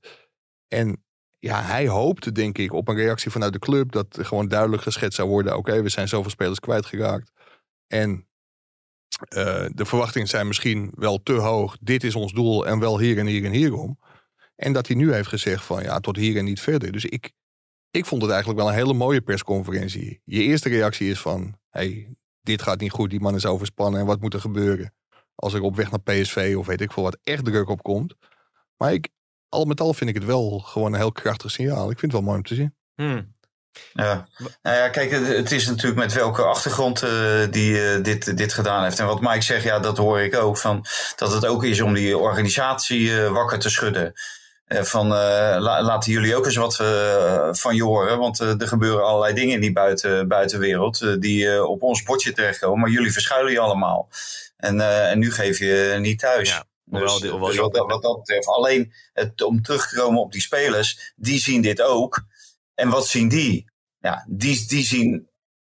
En ja, hij hoopte denk ik op een reactie vanuit de club. Dat gewoon duidelijk geschetst zou worden. Oké, we zijn zoveel spelers kwijtgeraakt. En uh, de verwachtingen zijn misschien wel te hoog. Dit is ons doel en wel hier en hier en hierom. En dat hij nu heeft gezegd van ja, tot hier en niet verder. Dus ik, ik vond het eigenlijk wel een hele mooie persconferentie. Je eerste reactie is van, hey, dit gaat niet goed, die man is overspannen en wat moet er gebeuren? Als er op weg naar PSV of weet ik veel wat echt druk op komt. Maar ik, al met al vind ik het wel gewoon een heel krachtig signaal. Ik vind het wel mooi om te zien. Hmm. Ja. Nou ja, kijk, het, is natuurlijk met welke achtergrond uh, die uh, dit, dit gedaan heeft. En wat Mike zegt, ja, dat hoor ik ook. Van, dat het ook is om die organisatie uh, wakker te schudden. van la, laten jullie ook eens wat van je horen. Want er gebeuren allerlei dingen in die buiten, buitenwereld die op ons bordje terechtkomen. Maar jullie verschuilen je allemaal. En, en nu geef je niet thuis. Ja. Dus, dus wat, wat, dat betreft, alleen het, om terug te komen op die spelers, die zien dit ook. En wat zien die? Ja, die, die zien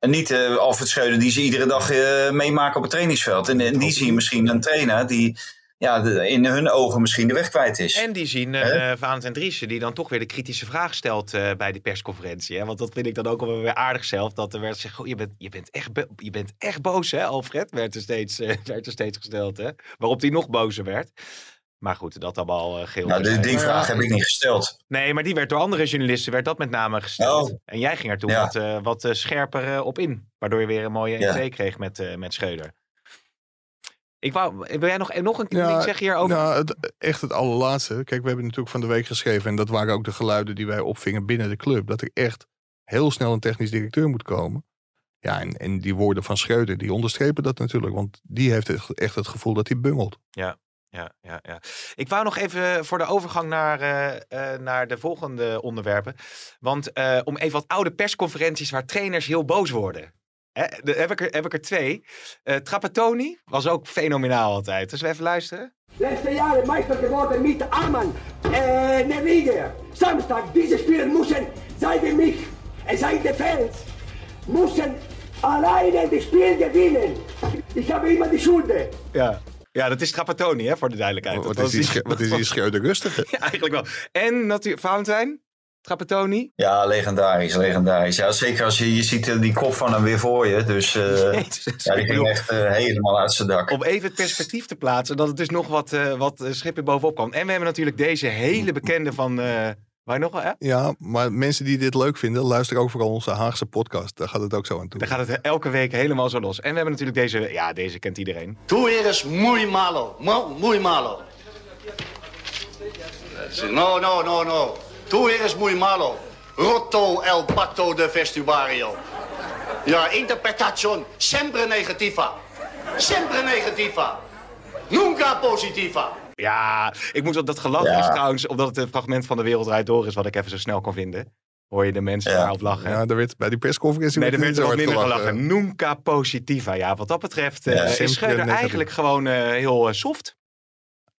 niet uh, Alfred Schreuder die ze iedere dag uh, meemaken op het trainingsveld. En, en die zien misschien een trainer die ja, de, in hun ogen misschien de weg kwijt is. En die zien uh, Valentijn Driessen, die dan toch weer de kritische vraag stelt uh, bij de persconferentie. Hè? Want dat vind ik dan ook wel weer aardig zelf. Dat er werd gezegd, je, bent, je, bent echt je bent echt boos hè, Alfred? Werd er steeds, uh, werd er steeds gesteld. Hè? Waarop hij nog bozer werd. Maar goed, dat allemaal uh, geel. Nou, die, die vraag heb ik niet gesteld. Nee, maar die werd door andere journalisten werd dat met name gesteld. Oh. En jij ging er toen ja. wat, wat scherper op in. Waardoor je weer een mooie 1-2 ja. kreeg met, met Schreuder. Ik wou, wil jij nog, nog een ja, ding zeggen hierover? Nou, het, echt het allerlaatste. Kijk, we hebben natuurlijk van de week geschreven. En dat waren ook de geluiden die wij opvingen binnen de club. Dat er echt heel snel een technisch directeur moet komen. Ja, en, en die woorden van Schreuder, die onderstrepen dat natuurlijk. Want die heeft echt het gevoel dat hij bungelt. Ja, ja, ja, ja. Ik wou nog even voor de overgang naar, uh, uh, naar de volgende onderwerpen. Want uh, om even wat oude persconferenties waar trainers heel boos worden. Hè, de, heb, ik er, heb ik er twee. Trapattoni was ook fenomenaal altijd. Dus we even luisteren. Letzte jaren Meister geworden met Arman Nerliger. Samstag, diese Spieler müssen, seien mich, en zijn de fans, müssen alleine das Spiel gewinnen. Ich habe immer die Schulden. Ja. Ja, dat is Trapattoni, hè, voor de duidelijkheid. Wat, is die, die, wat is die Schreuder rustige? ja, eigenlijk wel. En natuurlijk, Valentijn, Trapattoni. Ja, legendarisch, legendarisch. Ja, zeker als je, je ziet die kop van hem weer voor je. Dus uh, Jezus, ja, die ging echt uh, helemaal uit zijn dak. Om even het perspectief te plaatsen, dat het dus nog wat, uh, wat schippen bovenop kwam. En we hebben natuurlijk deze hele bekende van... Waar nog wel, hè? Ja, maar mensen die dit leuk vinden, luisteren ook vooral onze Haagse podcast. Daar gaat het ook zo aan toe. Daar gaat het elke week helemaal zo los. En we hebben natuurlijk deze, ja, deze kent iedereen. Tú eres muy malo, muy malo. No, no, no, no. Tú eres muy malo. Rotto el pacto de vestuario. Ja, interpretación sempre negativa. Sempre negativa. Nunca positiva. Ja, ik moet op dat gelach ja. is trouwens, omdat het een fragment van de Wereld Door is, wat ik even zo snel kon vinden. Hoor je de mensen ja. daarop lachen? Ja, er werd bij die persconferentie nee, er werd er minder gelachen. gelachen. Nunca positiva. Ja, wat dat betreft uh, ja, is Schreuder eigenlijk gewoon uh, heel uh, soft.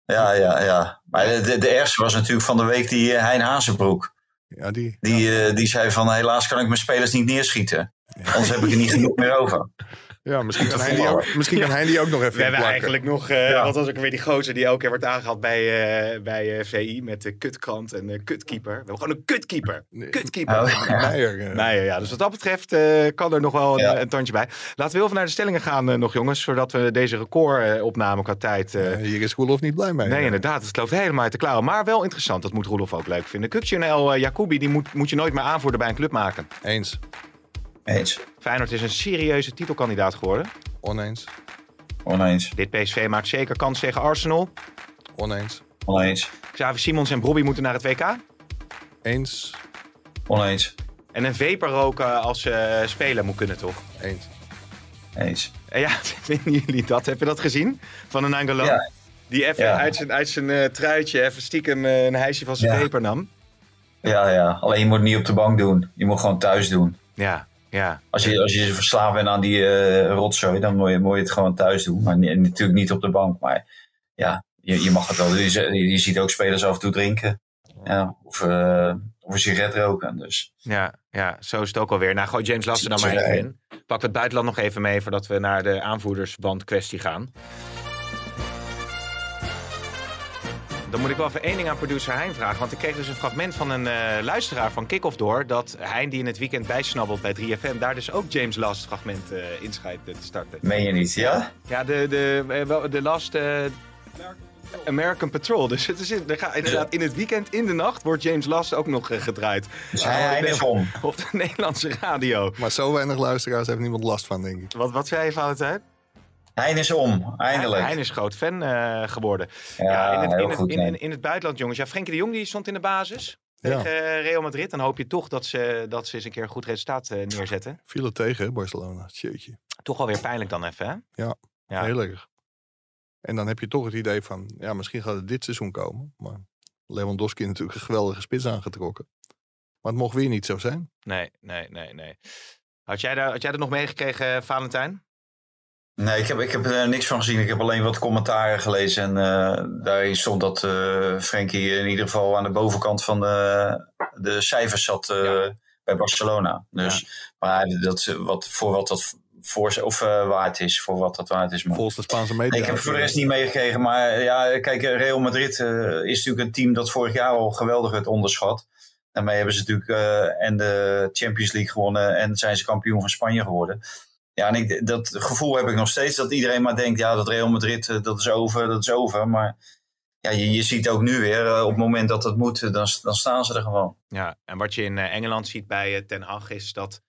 Ja, ja, ja. Maar de, de ergste was natuurlijk van de week die Hein Hazenbroek. Ja, die, die, die zei van helaas kan ik mijn spelers niet neerschieten. Anders heb ik er niet genoeg meer over. Ja, misschien kan, hij die ook, misschien kan hij die ook nog even We hebben eigenlijk nog, uh, ja. wat was ook weer die gozer die elke keer wordt aangehaald bij, uh, bij uh, VI met de kutkrant en de kutkeeper. We hebben gewoon een kutkeeper. Kutkeeper. Oh, ja. Meijer, Meijer, ja. Dus wat dat betreft kan er nog wel ja. een, een, tandje bij. Laten we heel even naar de stellingen gaan nog jongens, zodat we deze recordopname qua tijd... hier is Roelof niet blij mee. Nee, inderdaad. Het loopt helemaal uit de klauwen. Maar wel interessant. Dat moet Roelof ook leuk vinden. Kukje Jacobi, die moet, moet je nooit meer aanvoeren bij een club maken. Eens. Eens. Feyenoord is een serieuze titelkandidaat geworden. Oneens. Oneens. Dit PSV maakt zeker kans tegen Arsenal. Oneens. Oneens. Xavi Simons en Bobby moeten naar het WK. Eens. Oneens. En een vaper roken als ze uh, spelen moet kunnen, toch? Eens. Eens. En ja, vinden jullie dat? Heb je dat gezien? Van een Angelo? Ja. Die even ja. uit zijn, uit zijn uh, truitje even stiekem uh, een hijsje van zijn ja. vaper nam. Ja, ja. Alleen je moet het niet op de bank doen. Je moet gewoon thuis doen. Ja, ja. Als je, als je verslaafd bent aan die uh, rotzooi, dan moet je, moet je het gewoon thuis doen. Maar natuurlijk niet op de bank. Maar ja, je, je mag het wel. Je, je ziet ook spelers af en toe drinken. Ja, of, uh, of een sigaret roken. Dus. Ja, ja, zo is het ook alweer. Nou, gooi James Lassen dan maar even in. Pak het buitenland nog even mee voordat we naar de aanvoerdersband kwestie gaan. Dan moet ik wel even één ding aan producer Hein vragen. Want ik kreeg dus een fragment van een uh, luisteraar van Kickoff door. Dat Hein, die in het weekend bijsnabbelt bij 3FM, daar dus ook James Last fragment uh, inschrijft te starten. Meen je niet, ja? Ja, de, de, de Last. Uh, American Patrol. Dus het is, er gaat, inderdaad, in het weekend, in de nacht, wordt James Last ook nog uh, gedraaid. Dus hij is om. Op de Nederlandse radio. Maar zo weinig luisteraars heeft niemand last van, denk ik. Wat, wat zei je, Valentijn? Hein is om, eindelijk. Hein is groot fan uh, geworden. Ja, ja in, het, in, het, in, in, in, het buitenland, jongens. Ja, Frenkie de Jong die stond in de basis tegen ja. Real Madrid. Dan hoop je toch dat ze, dat ze eens een keer een goed resultaat uh, neerzetten. Viel het tegen, Barcelona. Jeetje. Toch alweer pijnlijk dan even, hè? Ja, ja. heel erg. En dan heb je toch het idee van, ja, misschien gaat het dit seizoen komen. Maar Lewandowski heeft natuurlijk een geweldige spits aangetrokken. Maar het mocht weer niet zo zijn. Nee, nee, nee, nee. Had jij daar, had jij er nog meegekregen, Valentijn? Nee, ik heb, ik heb er niks van gezien. Ik heb alleen wat commentaren gelezen. En uh, daarin stond dat uh, Frenkie in ieder geval aan de bovenkant van de, de cijfers zat uh, ja. bij Barcelona. Dus, ja. maar dat, wat, voor wat dat voor, of waard is, voor wat dat waard is. Maar. Volgens de Spaanse media. ik heb voor de rest niet meegekregen. Maar ja, kijk, Real Madrid is natuurlijk een team dat vorig jaar al geweldig werd onderschat. Daarmee hebben ze natuurlijk en de Champions League gewonnen en zijn ze kampioen van Spanje geworden. Ja, en ik, dat gevoel heb ik nog steeds dat iedereen maar denkt, ja, dat Real Madrid, dat is over, dat is over. Maar ja, je, je ziet ook nu weer, op het moment dat het moet, dan, dan staan ze er gewoon. Ja, en wat je in Engeland ziet bij Ten Hag is dat,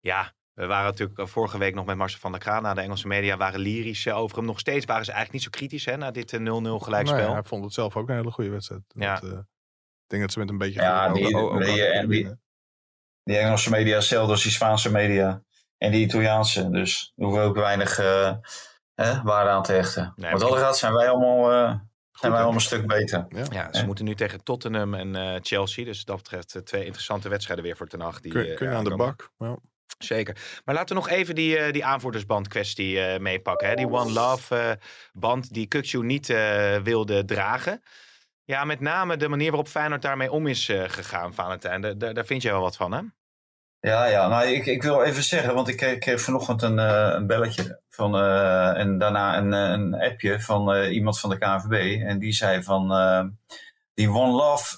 ja, we waren natuurlijk vorige week nog met Marcel van der Kraan. Na de Engelse media waren lyrisch over hem. Nog steeds waren ze eigenlijk niet zo kritisch hè, na dit 0-0 gelijkspel. Nee, hij vond het zelf ook een hele goede wedstrijd. Ja. Dat, uh, ik denk dat ze met een beetje... Ja, die, die, die, die, Engelse media, hetzelfde als die Spaanse media. En die Italiaanse. Dus daar hoeven we ook weinig uh, hè, waarde aan te hechten. Nee, Wat dat gaat, zijn wij allemaal... Uh, zijn wij allemaal een stuk beter. Ja, ja ze moeten nu tegen Tottenham en uh, Chelsea. Dus dat betreft twee interessante wedstrijden weer voor Ten Hag. Die, kun, kun je aan de bak. Ja. Zeker. Maar laten we nog even die, uh, die aanvoerdersband kwestie uh, meepakken. Hè? Die One Love uh, band die Kukju niet wilde dragen. Ja, met name de manier waarop Feyenoord daarmee om is gegaan, Valentijn. Daar, daar vind je wel wat van, hè? Ja, ja. Nou, ik, ik wil even zeggen, want ik kreeg, kreeg vanochtend een, een belletje van, en daarna een, een appje van iemand van de KNVB. En die zei van, die One Love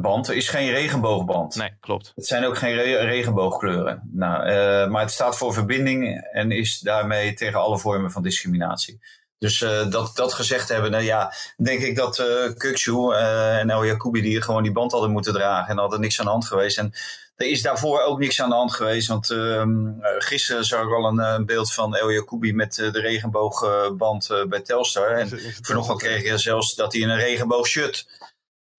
band is geen regenboogband. Nee, klopt. Het zijn ook geen re regenboogkleuren. Nou, maar het staat voor verbinding en is daarmee tegen alle vormen van discriminatie. Dus uh, dat, dat gezegd hebben, nou ja, denk ik dat uh, en El Jacoubi die gewoon die band hadden moeten dragen en hadden niks aan de hand geweest. En er is daarvoor ook niks aan de hand geweest, want gisteren zag ik al een, een beeld van El Jacoubi met de regenboogband bij Telstar. En vanochtend kreeg je zelfs dat hij in een regenboogshirt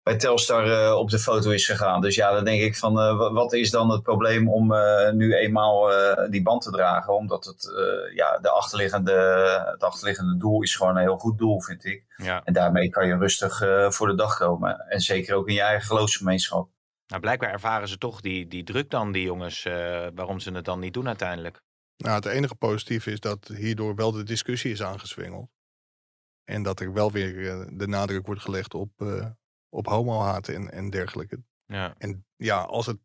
bij Telstar uh, op de foto is gegaan. Dus ja, dan denk ik van uh, wat is dan het probleem om uh, nu eenmaal die band te dragen? Omdat het, ja, de achterliggende, het achterliggende doel is gewoon een heel goed doel, vind ik. Ja. En daarmee kan je rustig voor de dag komen. En zeker ook in je eigen geloofsgemeenschap. Nou, blijkbaar ervaren ze toch die, die druk dan, die jongens, waarom ze het dan niet doen uiteindelijk. Nou, het enige positieve is dat hierdoor wel de discussie is aangezwengeld. En dat er wel weer de nadruk wordt gelegd op op homohaat en, en dergelijke. Ja. En ja, als het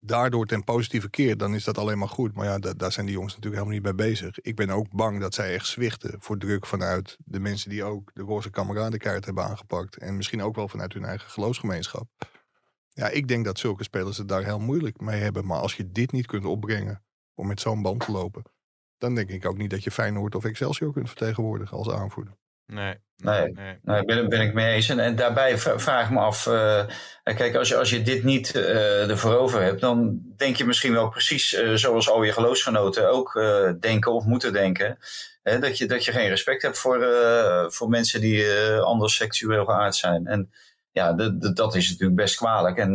daardoor ten positieve keert, dan is dat alleen maar goed. Maar ja, da daar zijn die jongens natuurlijk helemaal niet mee bezig. Ik ben ook bang dat zij echt zwichten voor druk vanuit de mensen die ook de roze kameradenkaart hebben aangepakt. En misschien ook wel vanuit hun eigen geloofsgemeenschap. Ja, ik denk dat zulke spelers het daar heel moeilijk mee hebben. Maar als je dit niet kunt opbrengen om met zo'n band te lopen, dan denk ik ook niet dat je Feyenoord of Excelsior kunt vertegenwoordigen als aanvoerder. Nee. Nee, nee. nee ben, ben ik mee eens. En, en daarbij vraag ik me af, uh, kijk, als je, als je dit niet uh, ervoor over hebt, dan denk je misschien wel precies uh, zoals al je geloofsgenoten ook denken of moeten denken. Hè, dat, je, dat je geen respect hebt voor, voor mensen die anders seksueel geaard zijn. En ja, dat is natuurlijk best kwalijk. En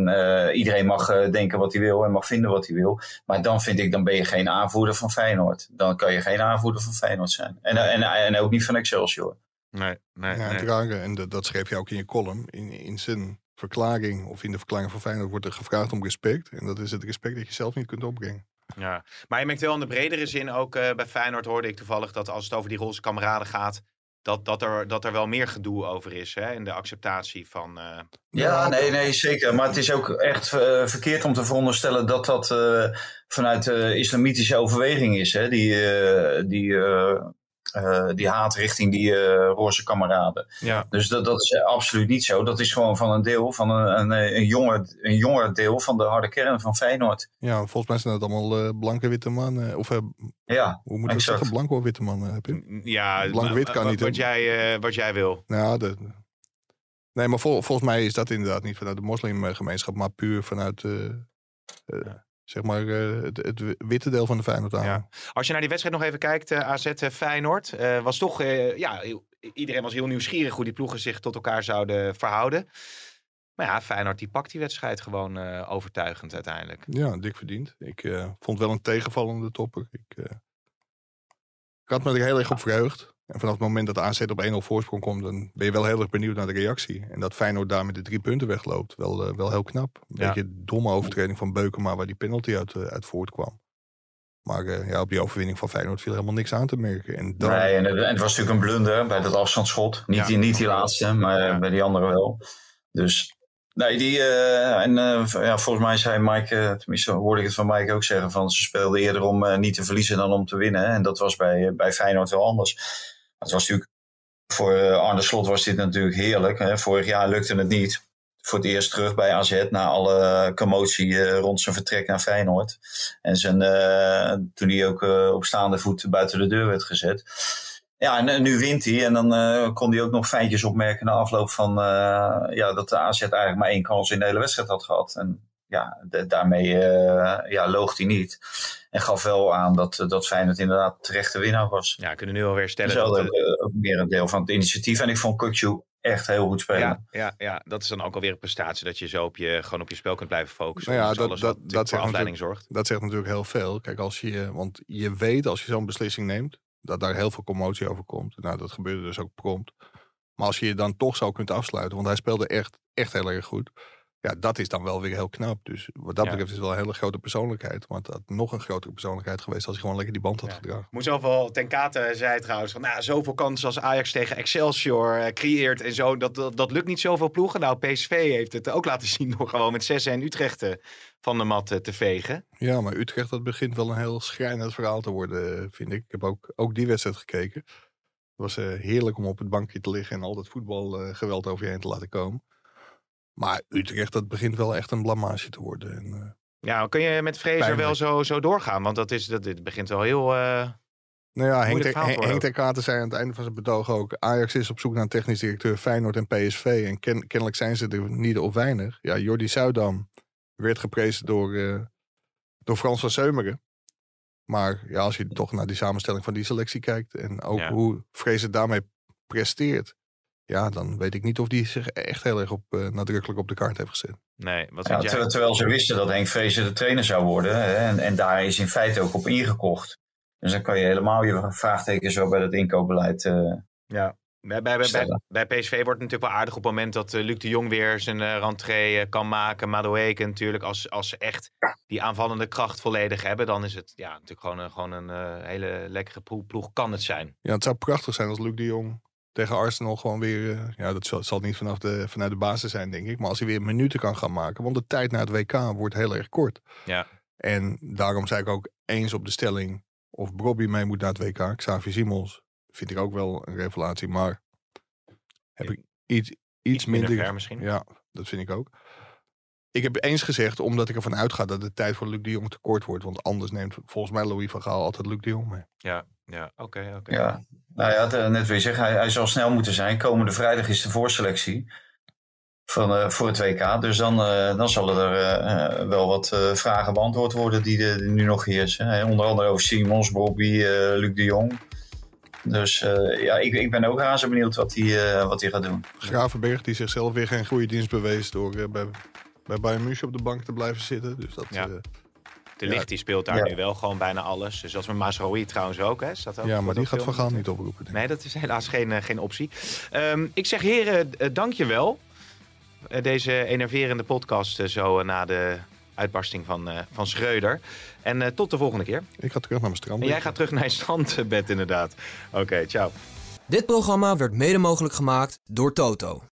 iedereen mag denken wat hij wil en mag vinden wat hij wil. Maar dan vind ik, dan ben je geen aanvoerder van Feyenoord. Dan kan je geen aanvoerder van Feyenoord zijn. En, en, en ook niet van Excelsior. Nee, nee, ja, nee. En dat, dat schreef je ook in je column. In, in zijn verklaring of in de verklaring van Feyenoord wordt er gevraagd om respect. En dat is het respect dat je zelf niet kunt opbrengen. Ja, maar je merkt wel in de bredere zin ook uh, bij Feyenoord hoorde ik toevallig dat als het over die roze kameraden gaat, dat, dat, er, dat er wel meer gedoe over is hè, in de acceptatie van. Uh... Ja, nee, nee, zeker. Maar het is ook echt uh, verkeerd om te veronderstellen dat dat uh, vanuit islamitische overweging is. Hè, die, die die haat richting die roze kameraden. Ja. Dus dat, dat is absoluut niet zo. Dat is gewoon van een deel, van een, een, een, jonger, een jonger deel van de harde kern van Feyenoord. Ja, volgens mij zijn het allemaal blanke witte mannen. Of ja, hoe moet ik zeggen? Blanke of witte mannen? Heb je? Ja, blank-wit kan niet. Wat jij, wat jij wil. Nou, de, Nee, maar volgens mij is dat inderdaad niet vanuit de moslimgemeenschap, maar puur vanuit uh, uh, zeg maar uh, het, het, witte deel van de Feyenoord aan. Ja. Als je naar die wedstrijd nog even kijkt, AZ Feyenoord, was toch, ja, iedereen was heel nieuwsgierig hoe die ploegen zich tot elkaar zouden verhouden. Maar ja, Feyenoord die pakt die wedstrijd gewoon overtuigend uiteindelijk. Ja, dik verdiend. Ik vond wel een tegenvallende topper. Ik, ik had me er heel erg op verheugd. En vanaf het moment dat de AZ op 1-0 voorsprong komt, dan ben je wel heel erg benieuwd naar de reactie. En dat Feyenoord daar met de drie punten wegloopt, wel, uh, wel heel knap. Een ja. beetje domme overtreding van Beukema, waar die penalty uit, uh, uit voortkwam. Maar uh, ja, op die overwinning van Feyenoord viel helemaal niks aan te merken. En dan... Nee, en, het was natuurlijk een blunder bij dat afstandsschot. Niet, ja. die, niet die laatste, maar bij die andere wel. Dus Nee, die, uh, en uh, ja, volgens mij zei Mike, uh, tenminste hoorde ik het van Mike ook zeggen, van ze speelden eerder om niet te verliezen dan om te winnen. En dat was bij, bij Feyenoord wel anders. Het was natuurlijk, voor Arne Slot was dit natuurlijk heerlijk. Hè. Vorig jaar lukte het niet. Voor het eerst terug bij AZ na alle commotie rond zijn vertrek naar Feyenoord. En zijn, toen hij ook op staande voet buiten de deur werd gezet. Ja, en nu wint hij. En dan kon hij ook nog feitjes opmerken na afloop van ja, dat de AZ eigenlijk maar één kans in de hele wedstrijd had gehad. En ja, daarmee ja, loog hij niet. En gaf wel aan dat, dat Feyenoord inderdaad terecht de winnaar was. Ja, kunnen nu alweer stellen. dat ook, ook meer een deel van het initiatief. En ik vond Kukju echt heel goed spelen. Ja, ja, ja, dat is dan ook alweer een prestatie dat je zo op je, gewoon op je spel kunt blijven focussen. Nou ja, dat, alles dat, dat, voor afleiding zorgt. Dat zegt natuurlijk heel veel. Kijk, als je, want je weet als je zo'n beslissing neemt, dat daar heel veel commotie over komt. Nou, dat gebeurde dus ook prompt. Maar als je je dan toch zo kunt afsluiten, want hij speelde echt, echt heel erg goed. Ja, dat is dan wel weer heel knap. Dus wat dat betreft is het wel een hele grote persoonlijkheid. Want het had nog een grotere persoonlijkheid geweest als hij gewoon lekker die band had ja. gedragen. Moet zoveel ten Kate zei trouwens van nou, zoveel kansen als Ajax tegen Excelsior uh, creëert en zo. Dat, dat, dat, lukt niet zoveel ploegen. Nou, PSV heeft het ook laten zien door gewoon met 6 en Utrecht van de mat te vegen. Ja, maar Utrecht dat begint wel een heel schrijnend verhaal te worden, vind ik. Ik heb ook, ook die wedstrijd gekeken. Het was uh, heerlijk om op het bankje te liggen en al dat voetbalgeweld uh, over je heen te laten komen. Maar Utrecht, dat begint wel echt een blamage te worden. En, uh, ja, kun je met Fraser wel zo, zo doorgaan? Want dat is, dat, dit begint wel heel... Uh, nou ja, Henk, ter, Henk ter Katen zei aan het einde van zijn betoog ook... Ajax is op zoek naar een technisch directeur Feyenoord en PSV. En ken, kennelijk zijn ze er niet of weinig. Ja, Jordi Zuidam werd geprezen door, uh, door Frans van Seumeren. Maar ja, als je toch naar die samenstelling van die selectie kijkt... en ook ja. hoe Fraser daarmee presteert ja, dan weet ik niet of die zich echt heel erg op, uh, nadrukkelijk op de kaart heeft gezet. Nee, wat ja, ter, terwijl ze wisten dat Henk Vrezen de trainer zou worden. Hè, en, en daar is in feite ook op ingekocht. Dus dan kan je helemaal je vraagteken zo bij dat inkoopbeleid uh, ja. Bij, bij, bij, bij, PSV wordt het natuurlijk wel aardig op het moment dat uh, Luc de Jong weer zijn uh, rentree kan maken. Madueke natuurlijk, als, als ze echt die aanvallende kracht volledig hebben, dan is het ja, natuurlijk gewoon, een, gewoon een hele lekkere ploeg, kan het zijn. Ja, het zou prachtig zijn als Luc de Jong tegen Arsenal gewoon weer. Uh, ja, dat zal, zal niet vanaf de, vanuit de basis zijn, denk ik. Maar als hij weer minuten kan gaan maken. Want de tijd naar het WK wordt heel erg kort. Ja. En daarom zei ik ook eens op de stelling. Of Bobby mee moet naar het WK. Xavier Simons vind ik ook wel een revelatie. Maar heb ik iets, iets, iets minder. minder misschien. Ja, dat vind ik ook. Ik heb eens gezegd, omdat ik ervan uitga dat de tijd voor Luc de Jong te kort wordt. Want anders neemt volgens mij Louis van Gaal altijd Luc de Jong mee. Ja, ja oké. Okay, okay. Ja, nou ja, net wil je zeggen, hij, hij zal snel moeten zijn. Komende vrijdag is de voorselectie van, uh, voor het WK. Dus dan, uh, dan zullen er uh, wel wat vragen beantwoord worden die, de, die nu nog heersen. onder andere over Simons, Bobby, Luc de Jong. Dus ja, ik, ik ben ook razend benieuwd wat hij wat gaat doen. Gravenberg, die zichzelf weer geen goede dienst bewees door bij, bij Bayern München op de bank te blijven zitten. Dus dat... Ja. De Licht die speelt daar nu wel gewoon bijna alles. Dus als met Masraoui trouwens ook. Hè, staat ook ja, maar die gaat Van Gaal niet oproepen. Nee, dat is helaas geen, uh, geen optie. Um, ik zeg heren, uh, dank je wel. Uh, deze enerverende podcast zo na de uitbarsting van, van Schreuder. En tot de volgende keer. Ik ga terug naar mijn strand. En jij gaat terug naar je strandbed inderdaad. Oké, okay, ciao. Dit programma werd mede mogelijk gemaakt door Toto.